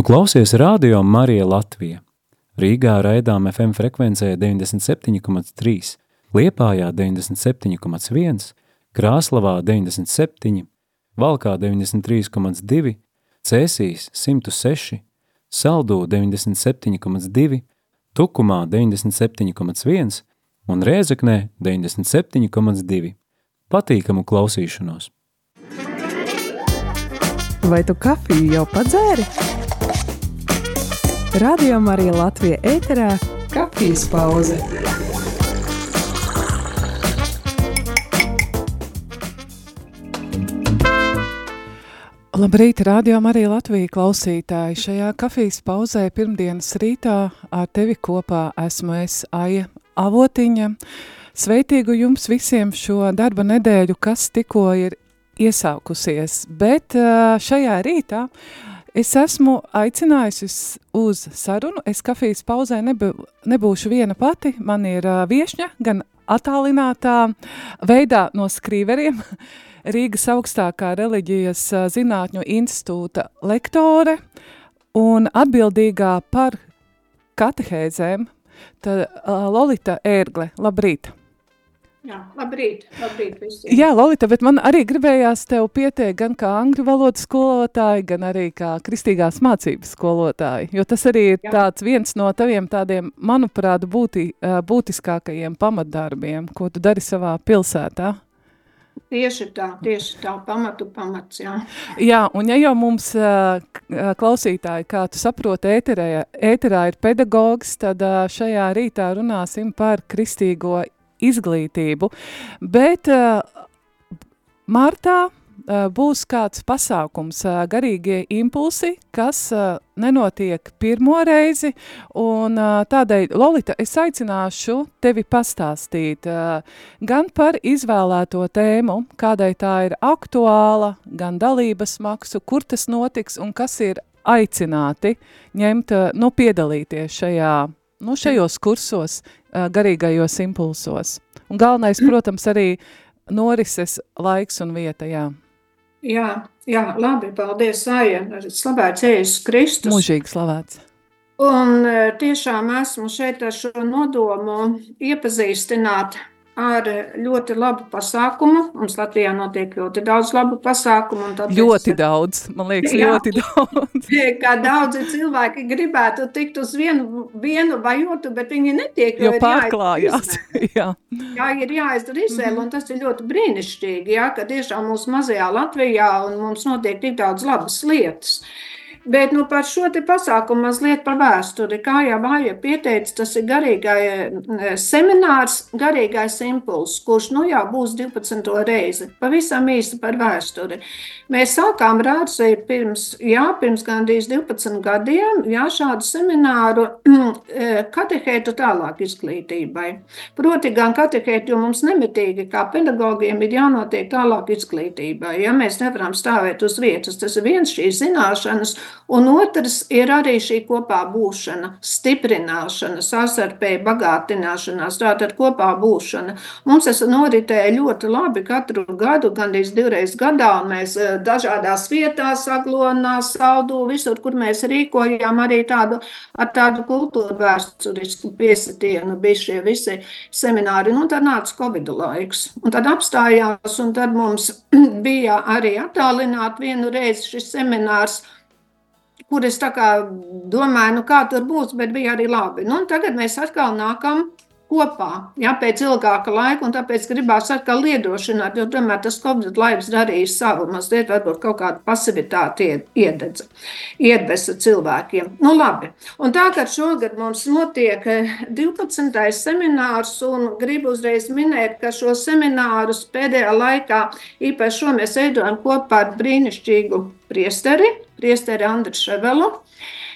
Tu klausies radio Marija Latvija. Rīgā raidām FM frekvencē 97,3, Liepājā 97,1, Krāslavā 97, Valkā 93,2, Cēsīs 106, Saldū 97,2, Tukumā 97,1 un Rēzeknē 97,2. Patīkamu klausīšanos! Vai tu kafiju jau padzēri? Radio Marija Latvija ēterā - kafijas pauze. Labrīt, radio Marija Latvija klausītāji. Šajā kafijas pauzē pirmdienas rītā ar tevi kopā esmu es Aija Avotiņa. Sveitīgu jums visiem šo darba nedēļu, kas tikko ir iesākusies, bet šajā rītā es esmu aicinājusi uz sarunu. Es kafijas pauzē nebū, nebūšu viena pati, man ir viešņa, gan attālinātā veidā no skrīveriem, Rīgas augstākā reliģijas zinātņu institūta lektore un atbildīgā par katehēzēm, tad Lolita Ērgle, labrīt! Jā, labrīt, labrīt visiem. Jā, Lolita, bet man arī gribējās tev pieteikt gan kā angļu valodas skolotāji, gan arī kā kristīgās mācības skolotāji, jo tas arī ir Jā. tāds viens no taviem tādiem, manuprāt, būtī, būtiskākajiem pamatdarbiem, ko tu dari savā pilsētā. Tieši tā, tieši tā, pamatu pamats, jā. Jā, un ja jau mums klausītāji, kā tu saproti, ēterā, ēterā ir pedagogs, tad šajā rītā runāsim par kristīgo izglītību, bet uh, martā uh, būs kāds pasākums, uh, garīgie impulsi, kas nenotiek pirmo reizi, un tādēļ, Lolita, es aicināšu tevi pastāstīt gan par izvēlēto tēmu, kādai tā ir aktuāla, gan dalības maksu, kur tas notiks un kas ir aicināti ņemt, nu, piedalīties šajā, nu, šajos kursos, garīgajos impulsos. Un galvenais, protams, arī norises laiks un vieta, jā. Jā, jā, labi, paldies, Aija. Slavēts Jēzus Kristus. Mūžīgi slavēts. Un tiešām esmu šeit ar šo nodomu iepazīstināt ar ļoti labu pasākumu. Mums Latvijā notiek ļoti daudz labu pasākumu. Tāpēc, ļoti daudz, man liekas, jā, ļoti daudz. kā daudzi cilvēki gribētu tikt uz vienu, vienu vai otru, bet viņi netiek. Jo, jo pārklājās. jā. jā, ir jāizdara izvēle, mm -hmm. un tas ir ļoti brīnišķīgi, jā, ka tiešām mūsu mazajā Latvijā un mums notiek tik daudz labas lietas. Bet nu, par šo pasākumu mazliet par vēsturi. Kā jau Vāja pieteica, tas ir garīgais seminārs, garīgais impulss, kurš nu jau būs 12. reizi. Pavisam īsi par vēsturi. Mēs sākām rādīt pirms, jā, pirms gandrīz 12 gadiem jā, šādu semināru e, katehētu tālāk izglītībai. Proti, gan katehētu, jo mums nemitīgi kā pedagogiem ir jānotiek tālāk izglītībai. Ja mēs nevaram stāvēt uz vietas, tas ir viens šīs zināšanas Un otrs ir arī šī kopā būšana, stiprināšana, sastarpēji bagātināšanās, tātad kopā būšana. Mums tas noritēja ļoti labi katru gadu, gandrīz divreiz gadā. Mēs eh, dažādās vietās, aglonā, saldū, visur, kur mēs rīkojām arī tādu, ar tādu kultūru vēsturisku piesitienu, bija šie visi semināri. Nu, tad nāca Covid laiks. Un tad apstājās, un tad mums bija arī attālināt vienu reizi šis seminārs kur es domāju, nu, kā tur būs, bet bija arī labi. Nu, tagad mēs atkal nākam kopā, ja pēc ilgāka laika, un tāpēc gribās atkal liedošanāt, jo tomēr tas Covid laiks darīja savu, mazliet varbūt kaut kādu pasivitāti iededza, iedvesa cilvēkiem. Nu labi, un tā, ka šogad mums notiek 12. Eh, seminārs, un gribu uzreiz minēt, ka šo seminārus pēdējā laikā īpaši šo mēs veidojam kopā ar brīnišķīgu priesteri, priesteri Andru Ševelu,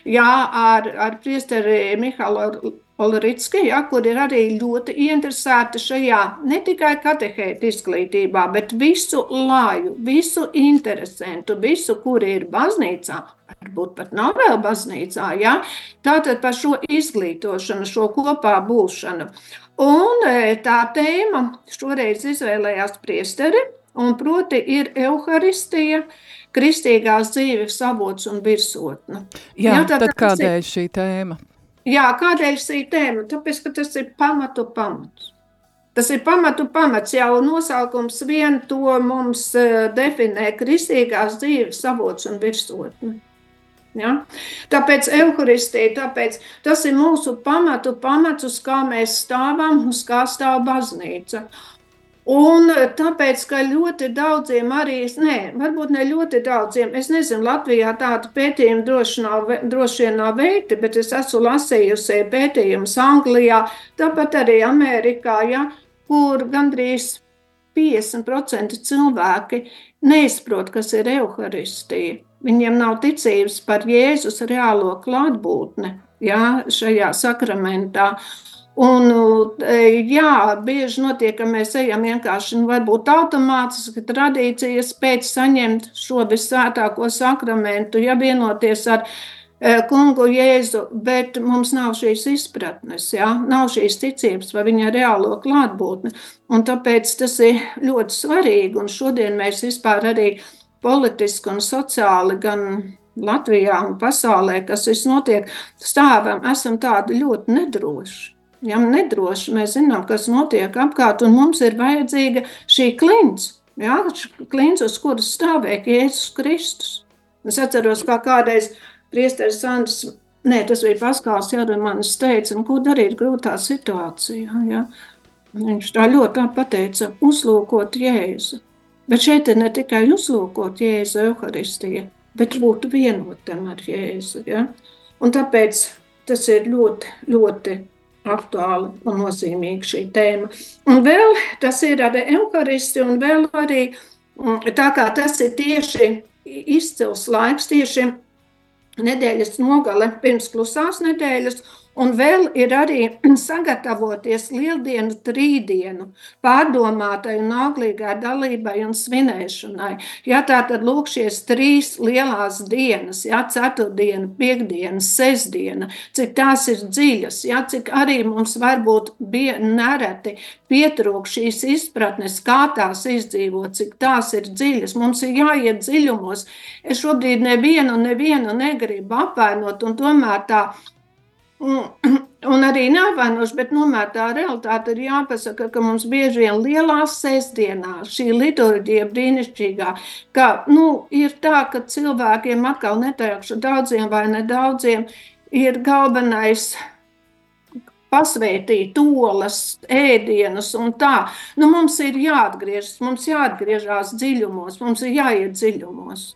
jā, ar, ar priesteri Mihālu Olritski, ja, kur ir arī ļoti ieinteresēti šajā ne tikai katehēta izglītībā, bet visu lāju, visu interesantu, visu, kuri ir baznīcā, varbūt pat nav vēl baznīcā, ja, tātad par šo izglītošanu, šo kopā būšanu. Un e, tā tēma šoreiz izvēlējās priesteri, un proti ir Euharistija, kristīgās dzīves avots un virsotne. Jā, jā tad kādēļ ir, šī tēma? Jā, kādēļ šī tēma? Tāpēc, ka tas ir pamatu pamats. Tas ir pamatu pamats, jau nosaukums vien to mums uh, definē kristīgās dzīves avots un virsotne. Ja? Tāpēc evaharistija, tāpēc tas ir mūsu pamatu pamats, uz kā mēs stāvam, uz kā stāv baznīca. Un tāpēc, ka ļoti daudziem arī, nē, varbūt ne ļoti daudziem, es nezinu, Latvijā tādu pētījumu droši, nav, droši vien nav veikti, bet es esmu lasījusi pētījumus Anglijā, tāpat arī Amerikā, ja, kur gandrīz 50% cilvēki neizprot, kas ir evaharistija. Viņiem nav ticības par Jēzus reālo klātbūtni ja, šajā sakramentā. Un, e, jā, bieži notiek, ka mēs ejam vienkārši, nu, automātiski tradīcijas pēc saņemt šo visvētāko sakramentu, ja vienoties ar e, kungu Jēzu, bet mums nav šīs izpratnes, jā, nav šīs ticības par viņa reālo klātbūtni. Un tāpēc tas ir ļoti svarīgi, un šodien mēs vispār arī politiski un sociāli gan Latvijā un pasaulē, kas viss notiek, stāvam, esam tādi ļoti nedroši ja nedroši mēs zinām, kas notiek apkārt, un mums ir vajadzīga šī klints, ja, klints uz kuras stāvēk Jēzus Kristus. Es atceros, kā kādreiz priesteris Sandrs, nē, tas bija Paskāls Jāramanis teica, un ko darīt grūtā situācijā, ja. Viņš tā ļoti pateica, uzlūkot Jēzu. Bet šeit ir ne tikai uzlūkot Jēzu Euharistija, bet būt vienotam ar Jēzu, ja. Un tāpēc tas ir ļoti, ļoti aktuāla un nozīmīga šī tēma. Un vēl tas ir ar Euharisti, un vēl arī mm, tā kā tas ir tieši izcils laiks, tieši nedēļas nogale pirms klusās nedēļas, Un vēl ir arī sagatavoties lieldienu trīdienu, pārdomātai un auglīgai dalībai un svinēšanai. Ja tā tad lūk šīs trīs lielās dienas, ja ceturtdiena, piekdiena, sestdiena, cik tās ir dziļas, ja cik arī mums varbūt bija nereti pietrūk šīs izpratnes, kā tās izdzīvot, cik tās ir dziļas. Mums ir jāiet dziļumos. Es šobrīd nevienu, nevienu negribu apvainot, un tomēr tā Un, un arī neapvainoši, bet tomēr tā realitāte ir jāpasaka, ka mums bieži vien lielās sestdienās šī liturģija brīnišķīgā, ka nu, ir tā, ka cilvēkiem atkal neteikšu daudziem vai nedaudziem ir galvenais pasvētīt olas, ēdienus un tā. Nu, mums ir jāatgriežas, mums jāatgriežas dziļumos, mums ir jāiet dziļumos.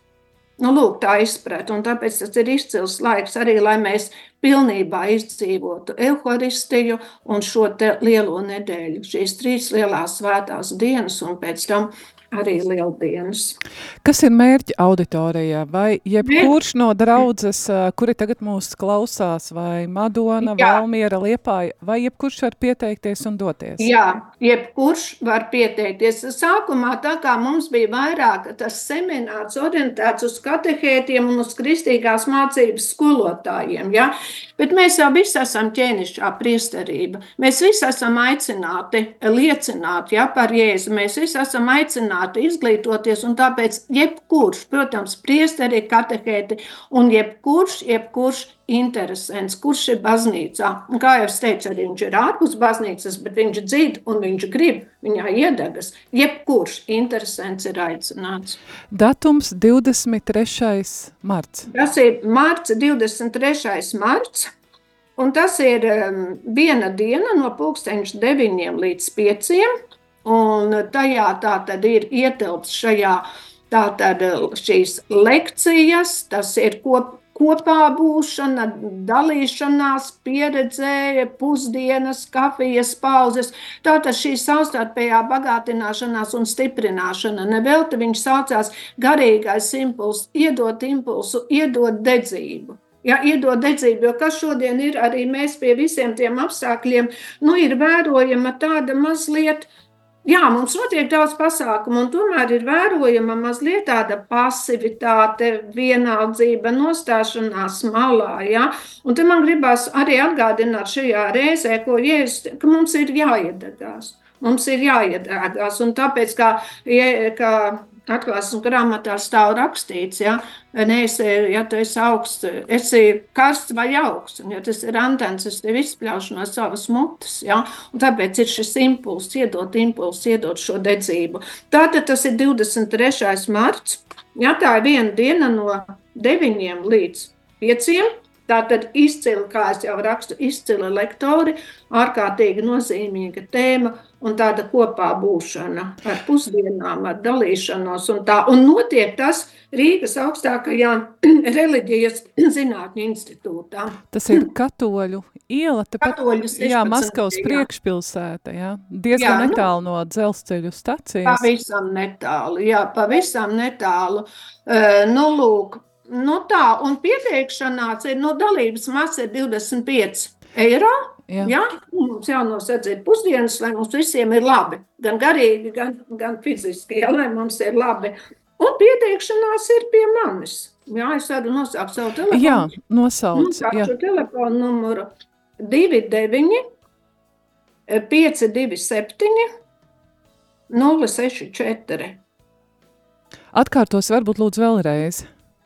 Nu, lūk, tā izpratne, un tāpēc tas ir izcils laiks arī, lai mēs pilnībā izdzīvotu evaharistiju un šo lielo nedēļu, šīs trīs lielās svētās dienas, un pēc tam arī lieldienas. Kas ir mērķi auditorijā? Vai jebkurš no draudzes, kuri tagad mūs klausās, vai Madona, Jā. Valmiera, Liepāja, vai jebkurš var pieteikties un doties? Jā, jebkurš var pieteikties. Sākumā tā kā mums bija vairāk tas seminārs orientēts uz katehētiem un uz kristīgās mācības skolotājiem, ja? Bet mēs jau visi esam ķēnišķā priesterība. Mēs visi esam aicināti liecināt ja, par Jēzu. Mēs visi esam aicināti izglītoties, un tāpēc jebkurš, protams, priesteri, katehēti un jebkurš, jebkurš interesants, kurš ir baznīcā. Un, kā jau es teicu, arī viņš ir ārpus baznīcas, bet viņš dzird un viņš grib, viņā iedegas. Jebkurš interesants ir aicināts. Datums 23. marts. Tas ir marts, 23. marts. Un tas ir um, viena diena no pulksteņa 9 līdz 5. Un tajā tā tad ir ietilpts šajā tātad šīs lekcijas, tas ir kop, kopā būšana, dalīšanās, pieredzē, pusdienas, kafijas pauzes. Tātad šī savstarpējā bagātināšanās un stiprināšana. Nevelti viņš saucās garīgais impulss, iedot impulsu, iedot dedzību. Ja, iedod dedzību, jo kas šodien ir arī mēs pie visiem tiem apstākļiem, nu, ir vērojama tāda mazliet uh, Jā, mums notiek daudz pasākumu, un tomēr ir vērojama mazliet tāda pasivitāte, vienaldzība, nostāšanās malā. Ja? Un te man gribās arī atgādināt šajā reizē, ko Jēzus, ka mums ir jāiedegās. Mums ir jāiedēgās, un tāpēc, kā, kā atklāsmes grāmatā stāv rakstīts, ja, neesi, ja tu esi augsts, esi karsts vai augsts, un ja tas ir antens, es tev izspļaušu no savas mutes, ja, un tāpēc ir šis impulss, iedot impulsu, iedot šo dedzību. Tātad tas ir 23. marts, ja tā ir viena diena no 9 līdz 5, Tātad izcili, kā jau rakstu, izcili lektori, ārkārtīgi nozīmīga tēma un tāda kopā būšana ar pusdienām, ar dalīšanos un tā. Un notiek tas Rīgas augstākajā reliģijas zinātņu institūtā. Tas ir katoļu iela, tepat, katoļu 16, jā, Maskavas jā. priekšpilsēta, jā, diezgan jā, nu, netālu no dzelzceļu stacijas. Pavisam netālu, jā, pavisam netālu. Uh, nu, lūk, Nu tā, un pieteikšanās ir, nu, dalības masa ir 25 eiro. Jā. Ja? Mums jānosedzēt pusdienas, lai mums visiem ir labi. Gan garīgi, gan, gan fiziski, ja, lai mums ir labi. Un pieteikšanās ir pie manis. Jā, es varu nosaukt savu telefonu. Jā, nosauc. Jā. telefonu numuru 29 527 064. Atkārtos varbūt lūdzu vēlreiz.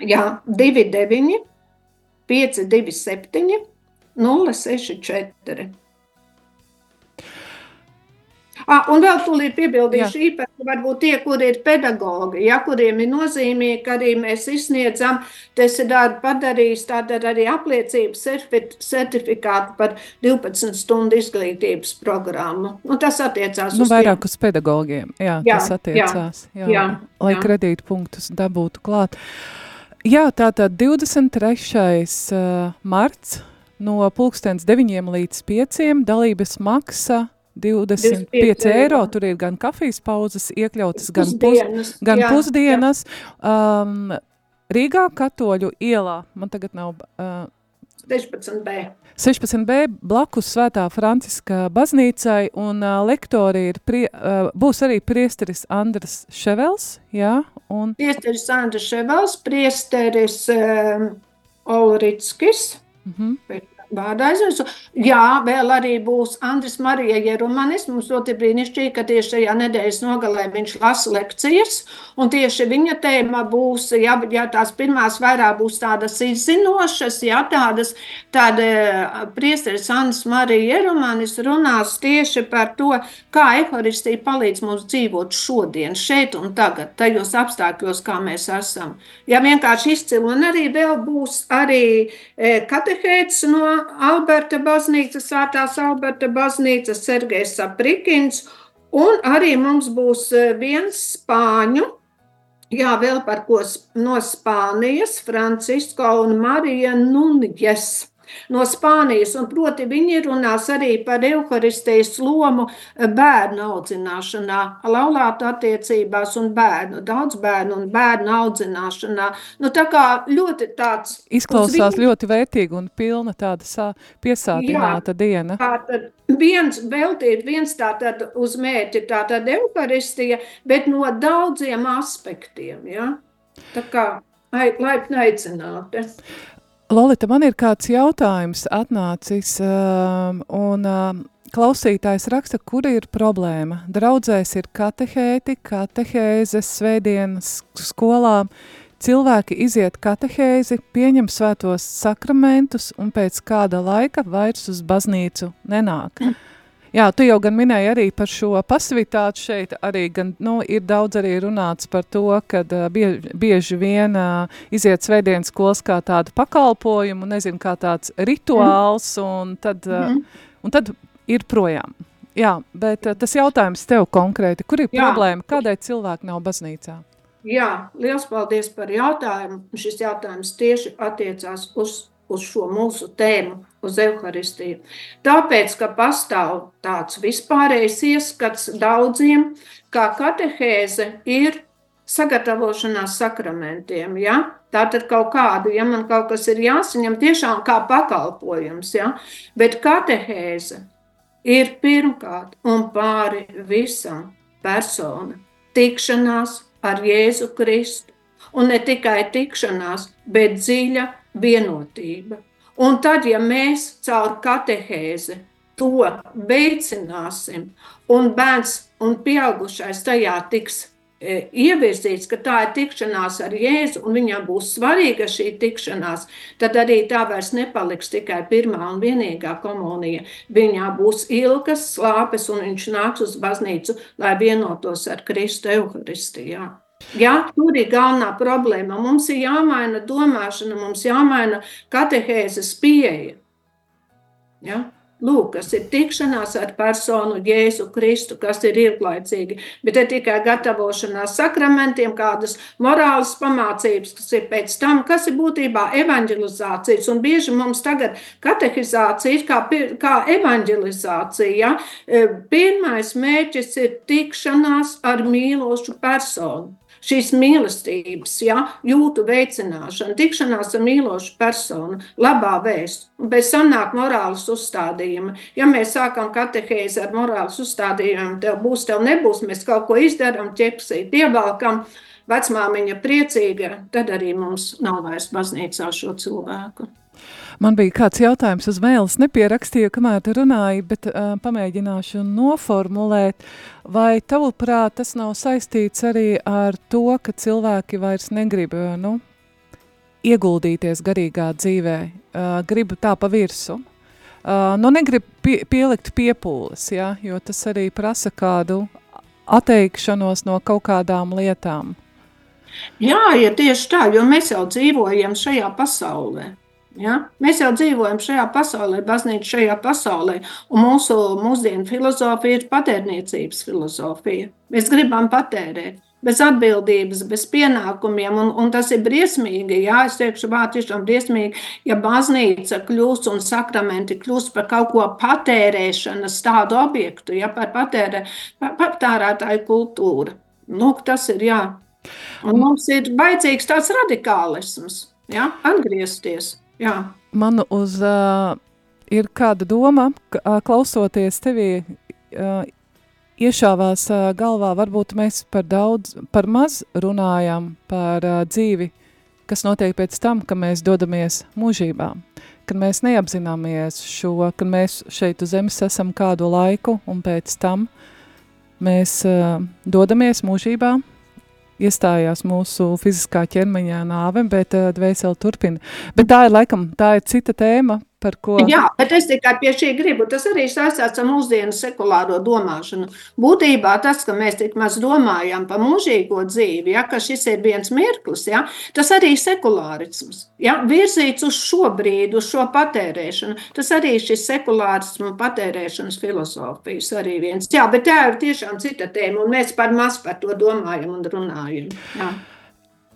Jā, 29, 527, 064. Ah, un vēl tūlīt piebildīšu īpaši, varbūt tie, kuri ir pedagogi, ja, kuriem ir nozīmīgi, ka arī mēs izsniedzam, tas ir darbu padarījis, tātad arī apliecības certifikātu par 12 stundu izglītības programmu. Un tas attiecās nu, uz vairāk tiem. uz pedagogiem, jā, jā tas attiecās, jā, jā, jā, lai jā. kredītpunktus dabūtu klāt. Uh, Jā, tātad 23. marts no pulkstens 9 līdz 5 dalības maksa 25, 25 eiro. Tur ir gan kafijas pauzes iekļautas, gan, pus, gan jā, pusdienas. Jā. Um, Rīgā katoļu ielā, man tagad nav... Uh, 16b. 16b blakus Svētā Franciska baznīcai, un uh, lektori ir, prie, uh, būs arī priesteris Andras Ševels, jā, un... Priesteris Andras Ševels, priesteris um, Olritskis, mm -hmm vārdā aizmirsu. Jā, vēl arī būs Andris Marija Jerumanis. Mums ļoti brīnišķīgi, ka tieši šajā nedēļas nogalē viņš lasa lekcijas, un tieši viņa tēma būs, ja, ja tās pirmās vairāk būs tādas izzinošas, ja tādas, tad priesteris Andris Marija Jerumanis runās tieši par to, kā eharistija palīdz mums dzīvot šodien, šeit un tagad, tajos apstākļos, kā mēs esam. Ja vienkārši izcili, un arī vēl būs arī katehēts no Alberta baznīca, Svētās Alberta baznīca, Sergejs Saprikins, un arī mums būs e, viens spāņu, jā, vēl par ko no Spānijas, Francisko un Marija Nunjes no Spānijas. Un, proti, viņi runās arī par evaharistijas lomu bērnu audzināšanā, laulātu attiecībās un bērnu, daudz bērnu un bērnu audzināšanā. Nu, tā kā ļoti tāds... Izklausās viņu... ļoti vērtīgi un pilna tāda piesātināta Jā, diena. Tātad viens veltīt, viens tātad uz mērķi, tātad evaharistija, bet no daudziem aspektiem, ja? Tā kā laipni aicināti. Lolita, man ir kāds jautājums atnācis, um, un um, klausītājs raksta, kur ir problēma. Draudzēs ir katehēti, katehēzes, svētdienas skolām. Cilvēki iziet katehēzi, pieņem svētos sakramentus un pēc kāda laika vairs uz baznīcu nenāk. Mm. Jā, tu jau gan minēji arī par šo pasivitāti šeit, arī gan, nu, ir daudz arī runāts par to, ka bieži, bieži vien uh, iziet svētdienas skolas kā tādu pakalpojumu, nezinu, kā tāds rituāls, mm. un, tad, uh, un tad ir projām. Jā, bet uh, tas jautājums tev konkrēti, kur ir Jā. problēma, kādēļ cilvēki nav baznīcā? Jā, liels paldies par jautājumu. Šis jautājums tieši attiecās uz uz šo mūsu tēmu, uz evaharistiju. Tāpēc, ka pastāv tāds vispārējs ieskats daudziem, kā katehēze ir sagatavošanās sakramentiem. Ja? Tātad kaut kādu, ja man kaut kas ir jāsaņem, tiešām kā pakalpojums, ja? bet katehēze ir pirmkārt un pāri visam persona tikšanās ar Jēzu Kristu. Un ne tikai tikšanās, bet dziļa vienotība. Un tad, ja mēs caur katehēzi to veicināsim, un bērns un pieaugušais tajā tiks e, ievirzīts, ka tā ir tikšanās ar Jēzu, un viņam būs svarīga šī tikšanās, tad arī tā vairs nepaliks tikai pirmā un vienīgā komunija. Viņā būs ilgas slāpes, un viņš nāks uz baznīcu, lai vienotos ar Kristu Euharistijā. Ja, tur ir galvenā problēma. Mums ir jāmaina domāšana, mums jāmaina katehēzes pieeja. Ja? Lūk, kas ir tikšanās ar personu Jēzu Kristu, kas ir ilglaicīgi, bet ne tikai gatavošanās sakramentiem, kādas morālas pamācības, kas ir pēc tam, kas ir būtībā evanģelizācijas. Un bieži mums tagad katehizācija ir kā, kā evanģelizācija. Ja? E, pirmais mērķis ir tikšanās ar mīlošu personu šīs mīlestības, ja, jūtu veicināšana, tikšanās ar mīlošu personu, labā vēstu. Un pēc tam nāk morāles uzstādījumi. Ja mēs sākam katehēzi ar morāles uzstādījumiem, tev būs, tev nebūs, mēs kaut ko izdarām, ķepsīt, ievalkam, vecmāmiņa priecīga, tad arī mums nav vairs baznīcā šo cilvēku. Man bija kāds jautājums uz mēles, nepierakstīju, kamēr tu runāji, bet uh, pamēģināšu noformulēt, vai tavuprāt tas nav saistīts arī ar to, ka cilvēki vairs negrib, nu, ieguldīties garīgā dzīvē, uh, grib tā pa virsu, uh, nu, negrib pie, pielikt piepūles, ja, jo tas arī prasa kādu atteikšanos no kaut kādām lietām. Jā, ja tieši tā, jo mēs jau dzīvojam šajā pasaulē. Ja? Mēs jau dzīvojam šajā pasaulē, baznīca šajā pasaulē, un mūsu mūsdienu filozofija ir patērniecības filozofija. Mēs gribam patērēt. Bez atbildības, bez pienākumiem, un, un tas ir briesmīgi. Jā, es teikšu, vārds tiešām briesmīgi, ja baznīca kļūst un sakramenti kļūst par kaut ko patērēšanas tādu objektu, ja par patērē, patērētāju kultūru. Nu, tas ir jā. Un mums ir vajadzīgs tāds radikālisms, ja? atgriezties. Jā. Man uz uh, ir kāda doma, ka, klausoties tevī, uh, iešāvās uh, galvā, varbūt mēs par daudz, par maz runājam par uh, dzīvi, kas notiek pēc tam, ka mēs dodamies mūžībā. Kad mēs neapzināmies šo, kad mēs šeit uz zemes esam kādu laiku un pēc tam mēs uh, dodamies mūžībā, iestājās mūsu fiziskā ķermeņa nāve, bet uh, dvēseli turpina. Bet tā ir laikam, tā ir cita tēma, par ko. Jā, bet es tikai pie šī gribu. Tas arī saistās ar mūsdienu sekulāro domāšanu. Būtībā tas, ka mēs tik maz domājam par mūžīgo dzīvi, ja, ka šis ir viens mirklis, ja, tas arī ir sekulārisms. Ja, virzīts uz šo brīdi, uz šo patērēšanu. Tas arī ir šis sekulārisms un patērēšanas filozofijas arī viens. Jā, bet tā ir tiešām cita tēma, un mēs par maz par to domājam un runājam. Jā.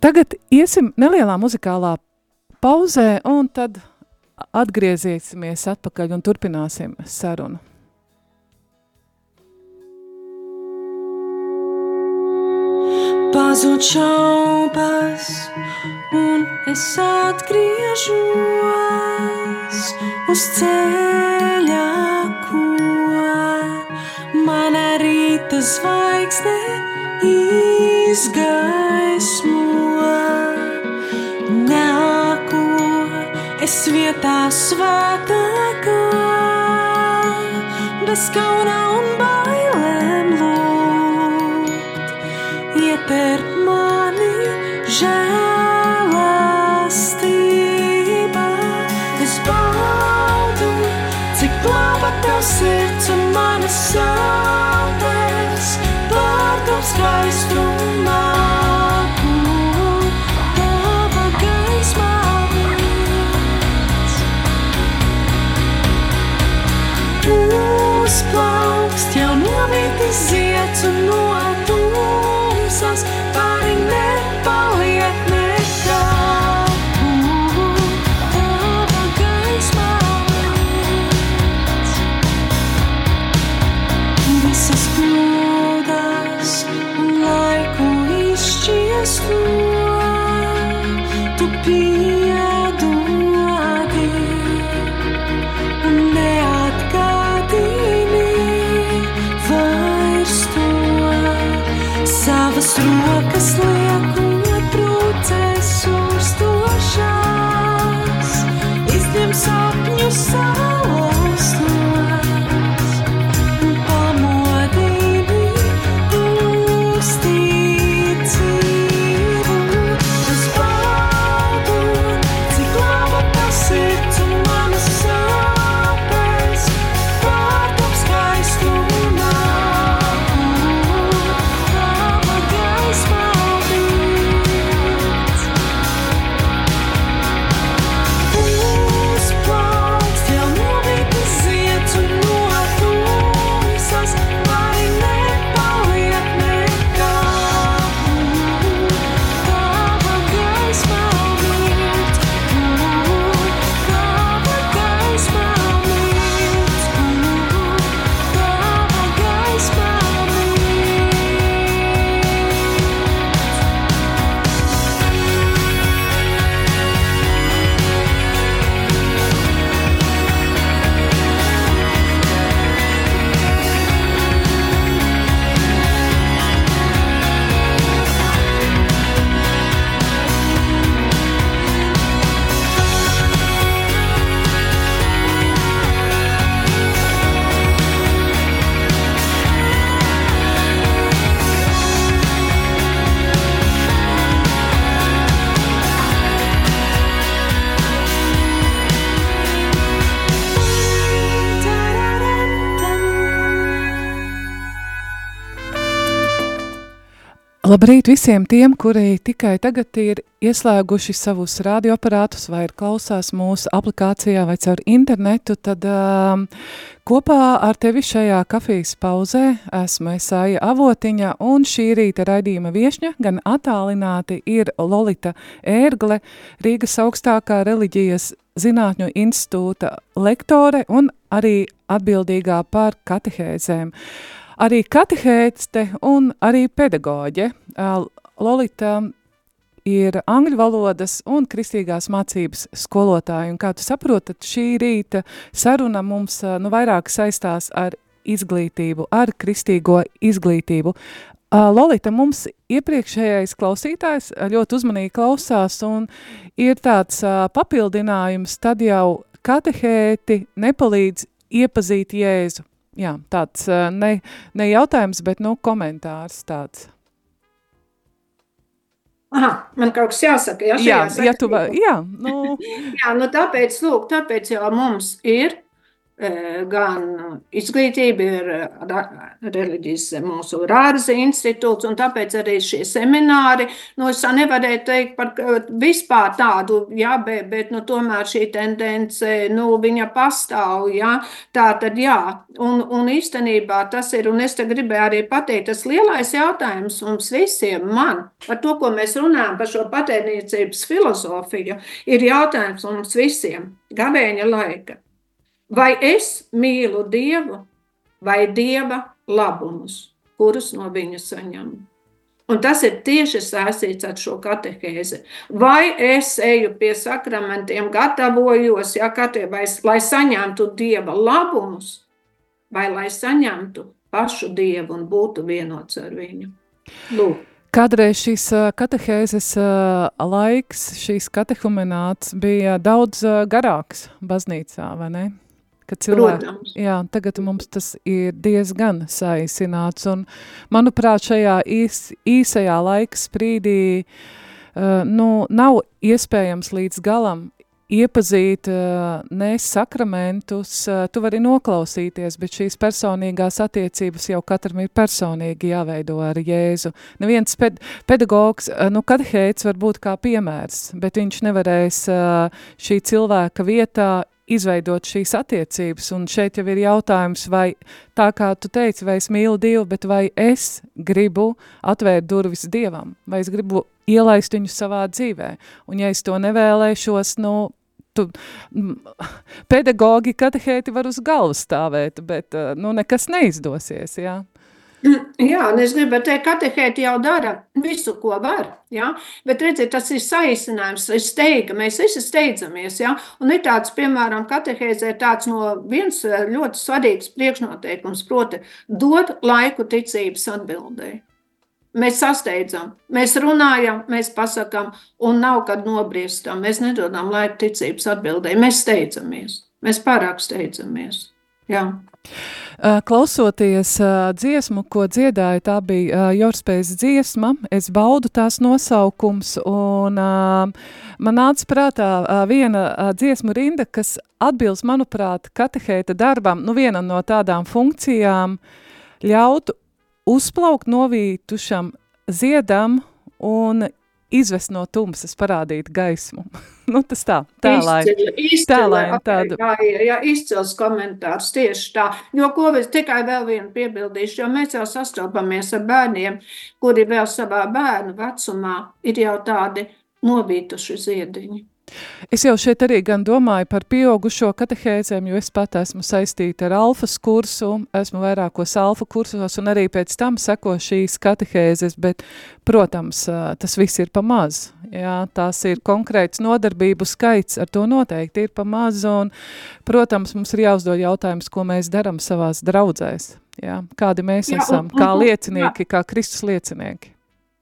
Tagad iesim nelielā muzikālā pauzē, un tad atgriezīsimies atpakaļ un turpināsim sarunu. Pazūd šaubas, un es atgriežos uz ceļa, ko mana rīta zvaigzne izgaismo. Es vietā svētākā, bez kauna un bailēm lūgt, ieter mani žēlastība. Es baudu, cik laba tev sirds un manas sāpes, pārdod skaistumā. See to know. Labrīt visiem tiem, kuri tikai tagad ir ieslēguši savus radioaparātus vai ir klausās mūsu aplikācijā vai caur internetu, tad um, kopā ar tevi šajā kafijas pauzē esmu Esāja Avotiņa un šī rīta raidījuma viešņa gan attālināti ir Lolita Ērgle, Rīgas augstākā reliģijas zinātņu institūta lektore un arī atbildīgā par katehēzēm. Arī katehēste un arī pedagoģe. Lolita ir angļu valodas un kristīgās mācības skolotāja, un kā tu saproti, šī rīta saruna mums nu, vairāk saistās ar izglītību, ar kristīgo izglītību. Lolita, mums iepriekšējais klausītājs ļoti uzmanīgi klausās, un ir tāds papildinājums, tad jau katehēti nepalīdz iepazīt Jēzu jā, tāds ne, ne jautājums, bet nu, komentārs tāds. Aha, man kaut kas jāsaka. Jā, jā, ja tu, jā, nu. jā, nu tāpēc, lūk, tāpēc jau mums ir gan izglītība, ir reliģijas mūsu rārza institūts, un tāpēc arī šie semināri, nu, es nevarēju teikt par vispār tādu, jā, bet, bet nu, tomēr šī tendence, nu, viņa pastāv, jā, tā tad jā, un, un īstenībā tas ir, un es te gribēju arī pateikt, tas lielais jautājums mums visiem, man, par to, ko mēs runājam, par šo patērniecības filozofiju, ir jautājums mums visiem, gavēņa laika. Vai es mīlu Dievu vai Dieva labumus, kurus no viņa saņemu? Un tas ir tieši saistīts ar šo katehēzi. Vai es eju pie sakramentiem, gatavojos, ja, vai, lai saņemtu Dieva labumus, vai lai saņemtu pašu Dievu un būtu vienots ar viņu? Lūk. Kādreiz šīs katehēzes laiks, šīs katehumenāts bija daudz garāks baznīcā, vai ne? Ka cilvēki, jā, tagad mums tas ir diezgan saīsināts, un manuprāt, šajā īs, īsajā laika sprīdī, uh, nu, nav iespējams līdz galam iepazīt uh, ne sakramentus, uh, tu vari noklausīties, bet šīs personīgās attiecības jau katram ir personīgi jāveido ar Jēzu. Neviens ped pedagogs, uh, nu, katehēts var būt kā piemērs, bet viņš nevarēs šī cilvēka vietā izveidot šīs attiecības, un šeit jau ir jautājums, vai tā kā tu teici, vai es mīlu Dievu, bet vai es gribu atvērt durvis Dievam, vai es gribu ielaist viņu savā dzīvē, un ja es to nevēlēšos, nu, tu, pedagogi, katehēti var uz galvas stāvēt, bet, nu, nekas neizdosies, jā. Jā, un es gribētu teikt, ka katehēti jau dara visu, ko var. Ja? Bet, redziet, tas ir saīsinājums, ir steiga, mēs visi steidzamies. Ja? Un ir tāds, piemēram, katehēzē tāds no viens eh, ļoti svarīgs priekšnoteikums, proti, dod laiku ticības atbildēji. Mēs sasteidzam, mēs runājam, mēs pasakām, un nav kad nobriestam. Mēs nedodam laiku ticības atbildēji, mēs steidzamies, mēs pārāk steidzamies. Jā. Klausoties dziesmu, ko dziedāja, tā bija Jorspējas dziesma, es baudu tās nosaukums, un man nāca prātā viena dziesmu rinda, kas atbilst, manuprāt, katehēta darbam, nu viena no tādām funkcijām, ļautu uzplaukt novītušam ziedam un izvest no tumsas, parādīt gaismu. nu, tas tā, tēlāji. Tēlāji tādu. Jā, jā, jā, izcils komentārs tieši tā. Jo, ko es tikai vēl vienu piebildīšu, jo mēs jau sastopamies ar bērniem, kuri vēl savā bērnu vecumā ir jau tādi novītuši ziediņi. Es jau šeit arī gan domāju par pieaugušo katehēzēm, jo es pat esmu saistīta ar alfas kursu, esmu vairākos alfa kursos un arī pēc tam seko šīs katehēzes, bet, protams, tas viss ir pa maz. Jā, tās ir konkrēts nodarbību skaits, ar to noteikti ir pa maz un, protams, mums ir jāuzdod jautājums, ko mēs daram savās draudzēs. Jā, kādi mēs jā, esam, kā liecinieki, jā. kā Kristus liecinieki.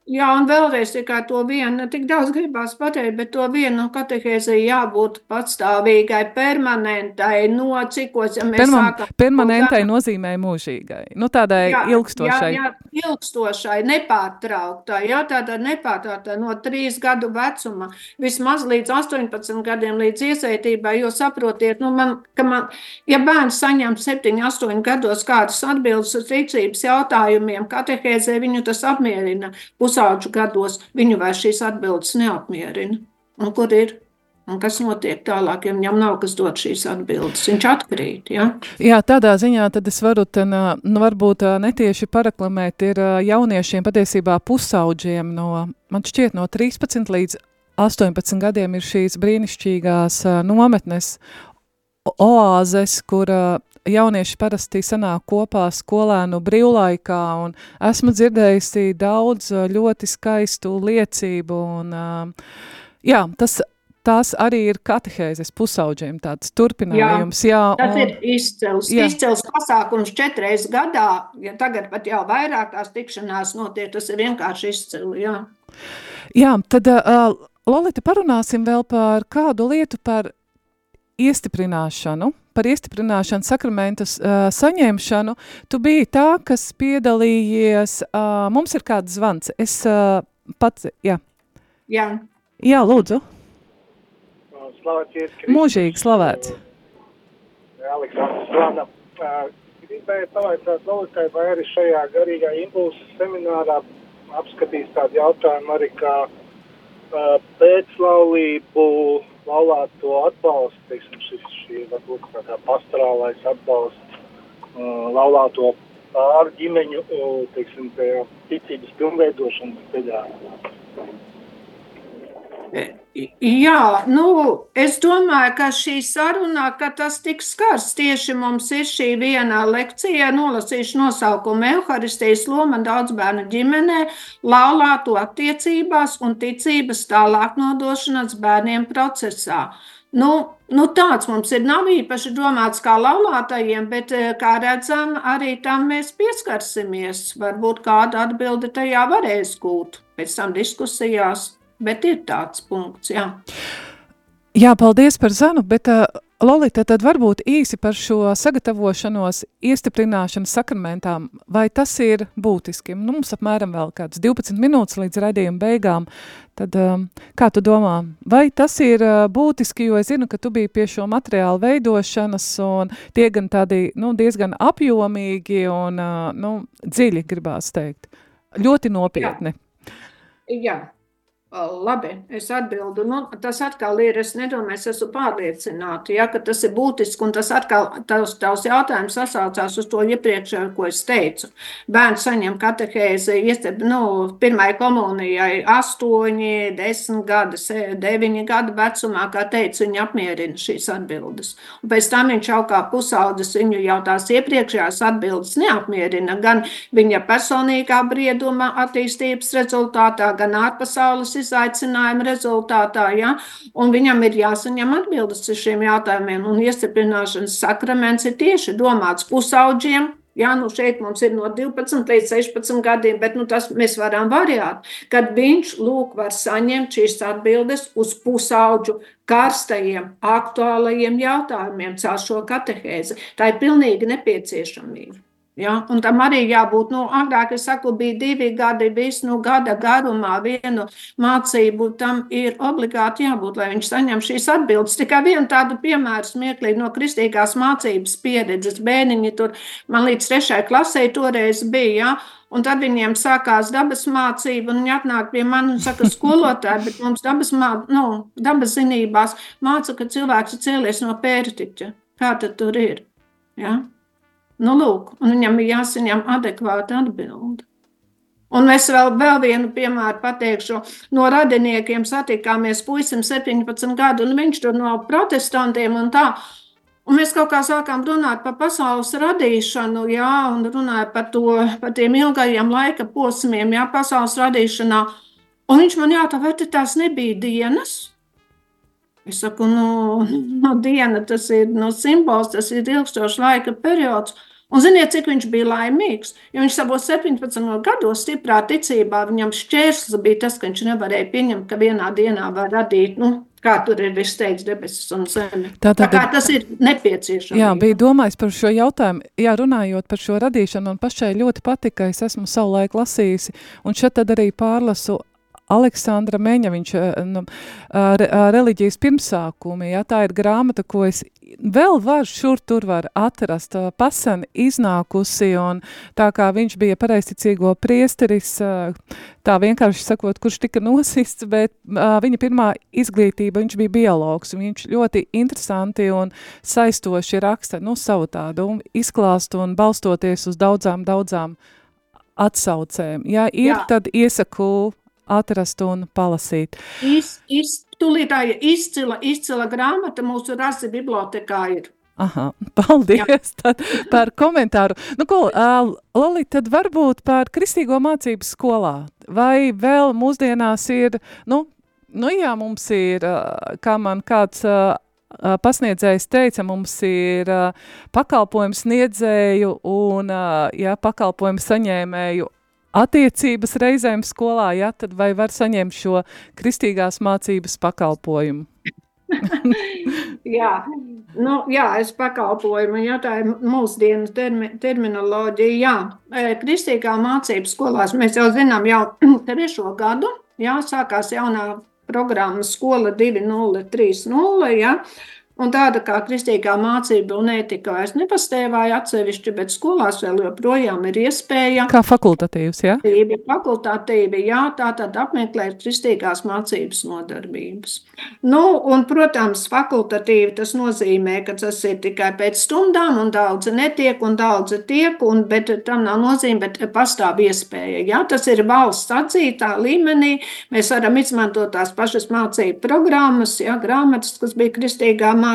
Jā, un vēlreiz tikai to vienu, tik daudz gribās pateikt, bet to vienu katehēzija jābūt patstāvīgai, permanentai, no cikos, ja mēs Perman sākam. Permanentai gan... nozīmē mūžīgai, nu tādai jā, ilgstošai. Jā, jā, ilgstošai, nepārtrauktai, jā, tāda nepārtrauktai no trīs gadu vecuma, vismaz līdz 18 gadiem, līdz iesaitībai, jo saprotiet, nu man, ka man, ja bērns saņem 7, 8 gados kādas atbildes uz rīcības jautājumiem, katehēzē viņu tas apmierina. Pus pusauģu gados, viņu vairs šīs atbildes neapmierina. Un kur ir? Un kas notiek tālāk, ja viņam nav kas dot šīs atbildes? Viņš atkrīt, ja? Jā, tādā ziņā tad es varu, ten, nu, varbūt netieši paraklamēt, ir jauniešiem patiesībā pusauģiem no, man šķiet, no 13 līdz 18 gadiem ir šīs brīnišķīgās nometnes, oāzes, kur jaunieši parasti sanāk kopā skolēnu brīvlaikā, un esmu dzirdējusi daudz ļoti skaistu liecību, un jā, tas Tās arī ir katehēzes pusauģiem tāds turpinājums. Jā, Tas un- ir izcils, Jā. izcils pasākums četreiz gadā, ja tagad pat jau vairāk tās tikšanās notiek, tas ir vienkārši izcili, jā. Jā, tad, uh, Lolita, parunāsim vēl par kādu lietu par iestiprināšanu, par iestiprināšanu, sakramentus uh, saņemšanu. Tu biji tā, kas piedalījies, uh, mums ir kāds zvans. Es uh, pats, jā, jā. jā lūdzu, Slavēts mūžīgi slavēts. Aleksandrs Zvana. Ā, Gribēju pavaicāt Lolitai, vai arī šajā garīgā impulsa seminārā apskatīs tādu jautājumu arī kā pēclaulību laulāto atbalstu, teiksim, šis, šī varbūt kā kā pastorālais atbalsts ā, laulāto pār ģimeņu, ā, teiksim, tajā ticības pilnveidošanas ceļā. Jā, nu, es domāju, ka šī saruna, ka tas tiks skars tieši mums ir šī viena lekcija, nolasīšu nosaukumu Euharistijas loma daudzbērnu ģimenē, laulāto attiecībās un ticības tālāk nodošanas bērniem procesā. Nu, nu tāds mums ir nav īpaši domāts kā laulātajiem, bet, eh, kā redzam, arī tam mēs pieskarsimies. Varbūt kāda atbilde tajā varēs gūt pēc tam diskusijās. Bet ir tāds punkts, jā. Jā, paldies par zanu, bet uh, Lolita, tad varbūt īsi par šo sagatavošanos iestiprināšanas sakramentām, vai tas ir būtiski? Nu, mums apmēram vēl kāds 12 minūtes līdz raidījuma beigām, tad um, kā tu domā, vai tas ir uh, būtiski, jo es zinu, ka tu biji pie šo materiālu veidošanas un tie gan tādi, nu, diezgan apjomīgi un, uh, nu, dziļi gribās teikt. Ļoti nopietni. Jā, labi, es atbildu. Nu, tas atkal ir, es nedomāju, es esmu pārliecināta, ja, ka tas ir būtiski, un tas atkal, tavs, tavs jautājums sasaucās uz to iepriekšējo, ko es teicu. Bērns saņem katehēzi, iesteb, nu, pirmai komunijai astoņi, desmit gadi, deviņi gadu vecumā, kā teicu, viņi apmierina šīs atbildes. Un pēc tam viņš jau kā pusaudzis viņu jau tās iepriekšējās atbildes neapmierina, gan viņa personīgā brieduma attīstības rezultātā, gan ārpasaules izaicinājuma rezultātā, ja? un viņam ir jāsaņem atbildes uz šiem jautājumiem, un iestiprināšanas sakraments ir tieši domāts pusauģiem, Jā, nu šeit mums ir no 12 līdz 16 gadiem, bet nu, tas mēs varam variēt, kad viņš lūk var saņemt šīs atbildes uz pusauģu karstajiem, aktuālajiem jautājumiem caur šo katehēzi. Tā ir pilnīgi nepieciešamība. Ja, un tam arī jābūt, nu, agrāk es saku, bija divi gadi, visu nu, gada garumā vienu mācību, tam ir obligāti jābūt, lai viņš saņem šīs atbildes. Tikai vienu tādu piemēru smieklīgi no kristīgās mācības pieredzes. Bēniņi tur, man līdz trešai klasē toreiz bija, ja, Un tad viņiem sākās dabas mācība, un viņi atnāk pie manis un saka, skolotāji, bet mums dabas, mā, nu, dabas zinībās māca, ka cilvēks ir cēlies no pērtiķa. Kā tad tur ir? Ja? Nu, lūk, viņam ir jāsaņem adekvāta atbilde. Un mēs vēl, vēl vienu piemēru pateikšu. No radiniekiem satikāmies puisim 17 gadu, un viņš tur no protestantiem un tā. Un mēs kaut kā sākām runāt par pasaules radīšanu, jā, un runājot par, to, par tiem ilgajiem laika posmiem, jā, pasaules radīšanā. Un viņš man jautā, vai tās nebija dienas? Es saku, nu, no diena tas ir no simbols, tas ir ilgstošs laika periods. Un ziniet, cik viņš bija laimīgs? Jo viņš savos 17 gados stiprā ticībā, viņam šķērslis bija tas, ka viņš nevarēja pieņemt, ka vienā dienā var radīt, nu, kā tur ir viss teiks, debesis un zeme. Tā Tā tad- kā tas ir nepieciešams. Jā, bija domājis par šo jautājumu, jā, runājot par šo radīšanu, un pašai ļoti patika, es esmu savulaik lasījusi, un šeit tad arī pārlasu Aleksandra Meņa, viņš eh, nu, re, reliģijas pirmsākumi, jā, tā ir grāmata, ko es vēl var šur tur var atrast pasen iznākusi, un tā kā viņš bija pareisticīgo priesteris, tā vienkārši sakot, kurš tika nosists, bet viņa pirmā izglītība, viņš bija biologs, un viņš ļoti interesanti un saistoši raksta, nu, savu tādu izklāstu un balstoties uz daudzām, daudzām atsaucēm. Ja ir, Jā. tad iesaku atrast un palasīt. Iz, iz, tūlītāja izcila, izcila grāmata mūsu rasi bibliotekā ir. Aha, paldies tad par komentāru. Nu, ko, Lali, tad varbūt par kristīgo mācību skolā. Vai vēl mūsdienās ir, nu, nu jā, mums ir, kā man kāds pasniedzējs teica, mums ir pakalpojums sniedzēju un, jā, pakalpojumu saņēmēju attiecības reizēm skolā, jā, tad vai var saņemt šo kristīgās mācības pakalpojumu? Jā, nu, jā, es pakalpoju, ja tā ir mūsdienu termi, terminoloģija. Jā, E, kristīgā mācību skolās mēs jau zinām jau trešo gadu, jā, sākās jaunā programma skola 2030, jā, un tāda kā kristīgā mācība un ētika vairs nepastāvēja atsevišķi, bet skolās vēl joprojām ir iespēja Kā fakultatīvs, jā? Fakultatīvi, fakultatīvi, jā, tā tad apmeklēt kristīgās mācības nodarbības. Nu, un, protams, fakultatīvi tas nozīmē, ka tas ir tikai pēc stundām, un daudzi netiek, un daudzi tiek, un, bet tam nav nozīme, bet pastāv iespēja. Jā, tas ir valsts atzītā līmenī. Mēs varam izmantot tās pašas mācību programmas, jā, grāmatas, kas bija kristīgā mācībā.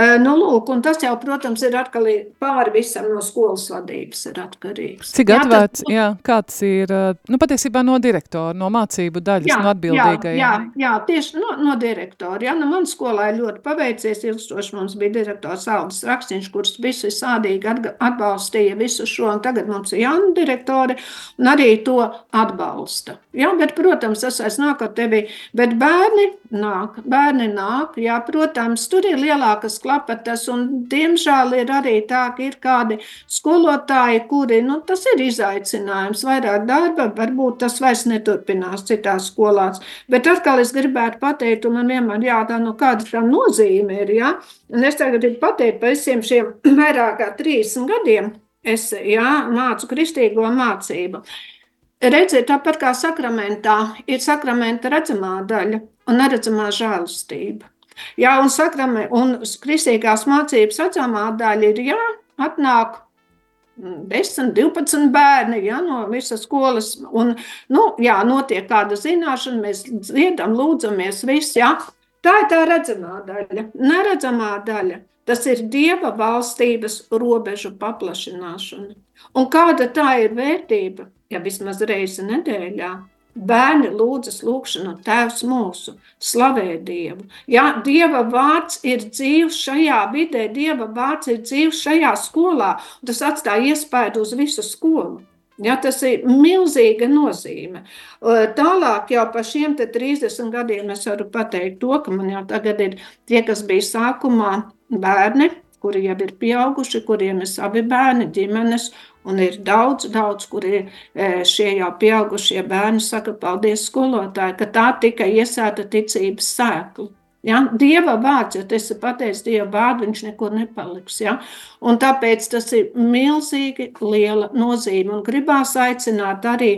E, Nu, lūk, tas jau, protams, ir atkarīgs pāri visam no skolas vadības. Ir atkarīgs. Cik Jā, tas- atvērts, jā, kāds ir, uh, nu, patiesībā no direktora, no mācību daļas, no atbildīgajiem. Jā, jā, jā, tieši no, no direktora. Jā, nu, man skolā ļoti paveicies. Ilgstoši mums bija direktors Aldis Raksniņš, kurš visu sādīgi atbalstīja visu šo, un tagad mums ir jauna direktore, un arī to atbalsta. Jā, bet, protams, tas vairs nāk ar tevi, bet bērni nāk, bērni nāk, jā, protams, tur ir lielākas klapatas, un diemžēl ir arī tā, ka ir kādi skolotāji, kuri, nu, tas ir izaicinājums, vairāk darba, varbūt tas vairs neturpinās citās skolās. Bet atkal es gribētu pateikt, un man vienmēr jātā, nu, kāda tam nozīme ir, jā. Un es tagad gribu pateikt par visiem šiem vairāk kā 30 gadiem, es, jā, mācu kristīgo mācību. Redziet, tāpat kā sakramentā, ir sakramenta redzamā daļa un neredzamā žēlastība. Jā, un, sakrame, un kristīgās mācības redzamā daļa ir, jā, atnāk mm, 10, 12 bērni ja, no visas skolas. Un, nu, jā, notiek kāda zināšana, mēs dziedam, lūdzamies, viss. Jā. Tā ir tā redzamā daļa. Neredzamā daļa tas ir dieva valstības robežu paplašināšana. Un kāda tā ir vērtība? Ja vismaz reizi nedēļā bērni lūdzas lūgšanu Tēvs mūsu, slavē Dievu. Ja Dieva vārds ir dzīvs šajā vidē, Dieva vārds ir dzīvs šajā skolā, tas atstāja iespēju uz visu skolu. Ja, tas ir milzīga nozīme. Tālāk, jau par šiem 30 gadiem, es varu pateikt to, ka man jau tagad ir tie, kas bija sākumā bērni, kuri jau ir pieauguši, kuriem ir savi bērni, ģimenes, un ir daudz, daudz, kuri šie jau pieaugušie bērni saka, paldies skolotāji, ka tā tika iesēta ticības sēkla. Ja? Dieva vārds, ja tas ir pateicis Dieva vārdu, viņš nekur nepaliks. Ja? Un tāpēc tas ir milzīgi liela nozīme. Un gribās aicināt arī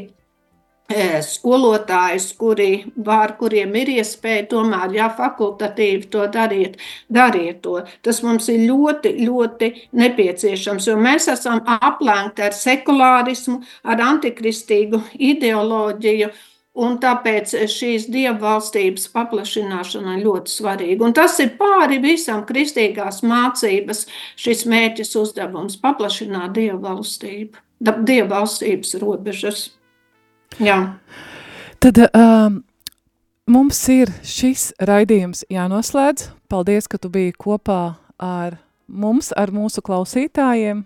skolotājus, kuri var, kuriem ir iespēja tomēr, ja fakultatīvi to darīt, dariet to. Tas mums ir ļoti, ļoti nepieciešams, jo mēs esam aplenkti ar sekulārismu, ar antikristīgu ideoloģiju, Un tāpēc šīs dievvalstības paplašināšana ir ļoti svarīga. Un tas ir pāri visam kristīgās mācības, šis mērķis uzdevums - paplašināt dievvalstību, dievvalstības robežas. Jā. Tad um, mums ir šis raidījums jānoslēdz. Paldies, ka tu biji kopā ar mums, ar mūsu klausītājiem,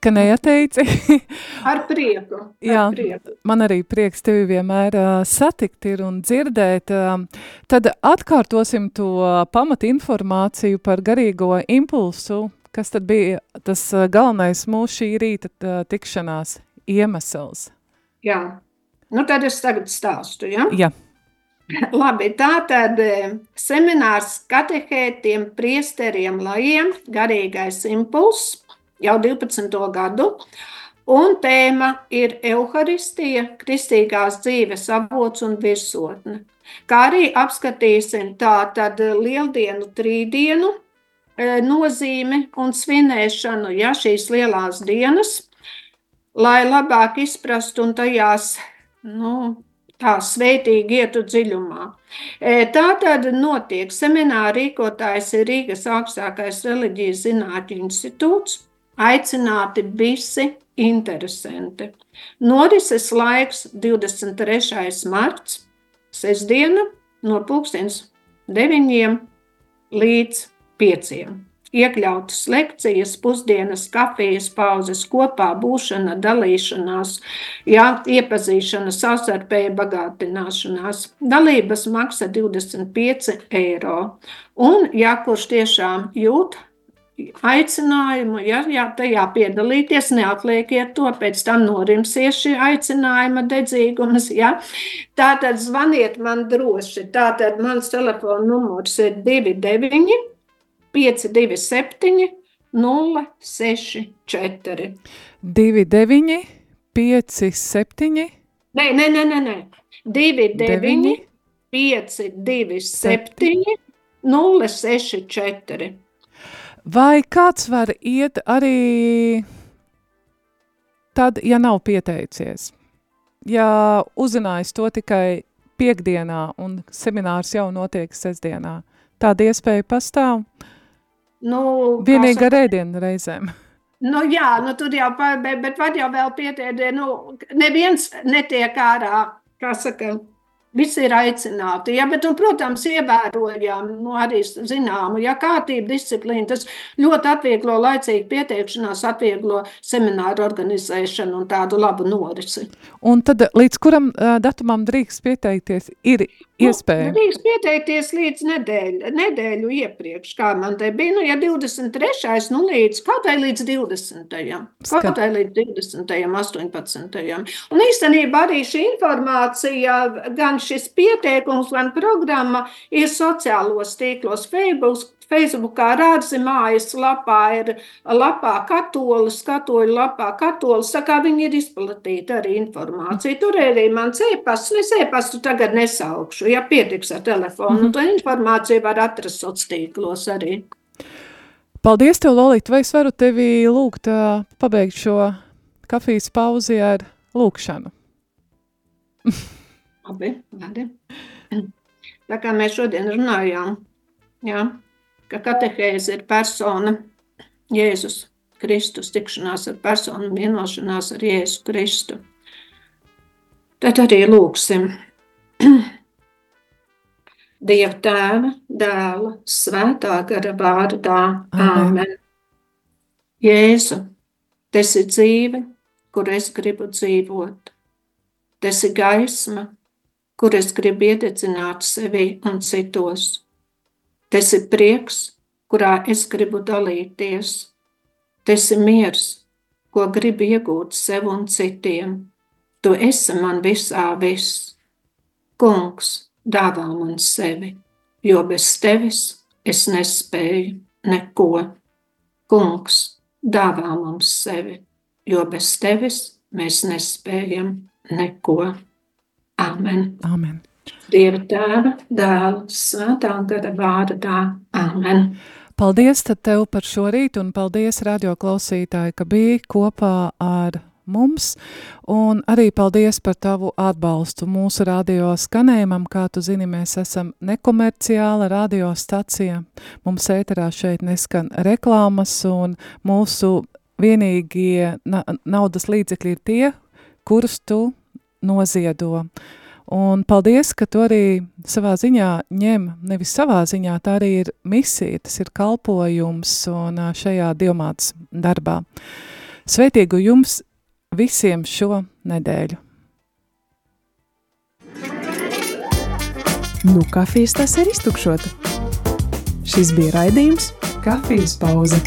ka neateici. ar prieku. Ar Jā, prieku. man arī prieks tevi vienmēr uh, satikt ir un dzirdēt. Uh, tad atkārtosim to pamat informāciju par garīgo impulsu, kas tad bija tas uh, galvenais mūsu šī rīta uh, tikšanās iemesls. Jā. Nu, tad es tagad stāstu. Ja? Jā. Labi, tā tad eh, seminārs katehētiem, priesteriem, lajiem, garīgais impulss jau 12. gadu. Un tēma ir Euharistija, kristīgās dzīves avots un virsotne. Kā arī apskatīsim tā tad lieldienu, trīdienu eh, nozīmi un svinēšanu, ja šīs lielās dienas, lai labāk izprastu un tajās, nu, tā svētīgi ietu dziļumā. E, Tā tad notiek semināra rīkotājs ir Rīgas augstākais reliģijas zinātņu institūts, aicināti visi interesanti. Norises laiks 23. marts, sestdiena, no pulkstens 9 līdz 5. Iekļautas lekcijas, pusdienas, kafijas pauzes, kopā būšana, dalīšanās, jā, iepazīšana, savstarpēja bagātināšanās. Dalības maksa 25 eiro. Un, ja kurš tiešām jūt aicinājumu, ja, ja tajā piedalīties, neatlieciet to, pēc tam norimsies šī aicinājuma dedzīgums. Ja. Tātad zvaniet man droši. Tātad mans telefona numurs ir 29 527 064. 29, 5, 7, Nē, nē, nē, nē, nē. 29 527 064. Vai kāds var iet arī tad, ja nav pieteicies? Ja uzzinājis to tikai piekdienā un seminārs jau notiek sestdienā, tāda iespēja pastāv? Nu, kā Vienīgi saka- ar ēdienu reizēm. Nu, jā, nu, tur jau pa, bet, bet var jau vēl pietiekami. Nu, neviens netiek ārā, kā saka, visi ir aicināti. Ja, bet, un, protams, ievērojam nu, arī zināmu, ja kārtību disciplīnu, tas ļoti atvieglo laicīgu pieteikšanās, atvieglo semināru organizēšanu un tādu labu norisi. Un tad līdz kuram datumam drīkst pieteikties, ir iespēja. Nu, drīkst pieteikties līdz nedēļu, nedēļu iepriekš, kā man te bija. Nu, ja 23. nu līdz kaut vai līdz 20. Skat- Kaut vai līdz 20. 18. Un īstenībā arī šī informācija, gan šis pieteikums, gan programma ir sociālos tīklos Facebook. Facebookā rādzi mājas lapā ir lapā katolis, katoļu lapā katolis, tā kā viņi ir izplatīti arī informācija. Tur arī man cēpasts, es ēpastu tagad nesaukšu, ja pietiks ar telefonu, mm to informāciju var atrast sociālos arī. Paldies, tev, Lolita, vai es varu tevi lūgt uh, pabeigt šo kafijas pauzi ar lūkšanu? Labi, labi. Tā kā mēs šodien runājām, jā, ka katehēze ir persona, Jēzus Kristus, tikšanās ar personu, vienošanās ar Jēzu Kristu. Tad arī lūksim Dieva tēva, dēla, svētā gara vārdā. Āmen. Jēzu, tas ir dzīve, kur es gribu dzīvot. Tas ir gaisma, kur es gribu iededzināt sevi un citos. Tas ir prieks, kurā es gribu dalīties. Tas ir miers, ko gribu iegūt sev un citiem. Tu esi man visā viss. Kungs, dāvā man sevi, jo bez tevis es nespēju neko. Kungs, dāvā mums sevi, jo bez tevis mēs nespējam neko. Amen. Amen. Dieva tēva, dēla, svētā gara vārdā. Amen. Paldies tev par šo rītu un paldies radio klausītāji, ka biji kopā ar mums, un arī paldies par tavu atbalstu mūsu radio skanējumam, kā tu zini, mēs esam nekomerciāla radiostacija, mums ēterā šeit neskan reklāmas, un mūsu vienīgie na naudas līdzekļi ir tie, kurus tu noziedo. Un paldies, ka tu arī savā ziņā ņem, nevis savā ziņā, tā arī ir misija, tas ir kalpojums un šajā diomāts darbā. Svētīgu jums visiem šo nedēļu! Nu, kafijas tas ir iztukšota. Šis bija raidījums Kafijas pauze.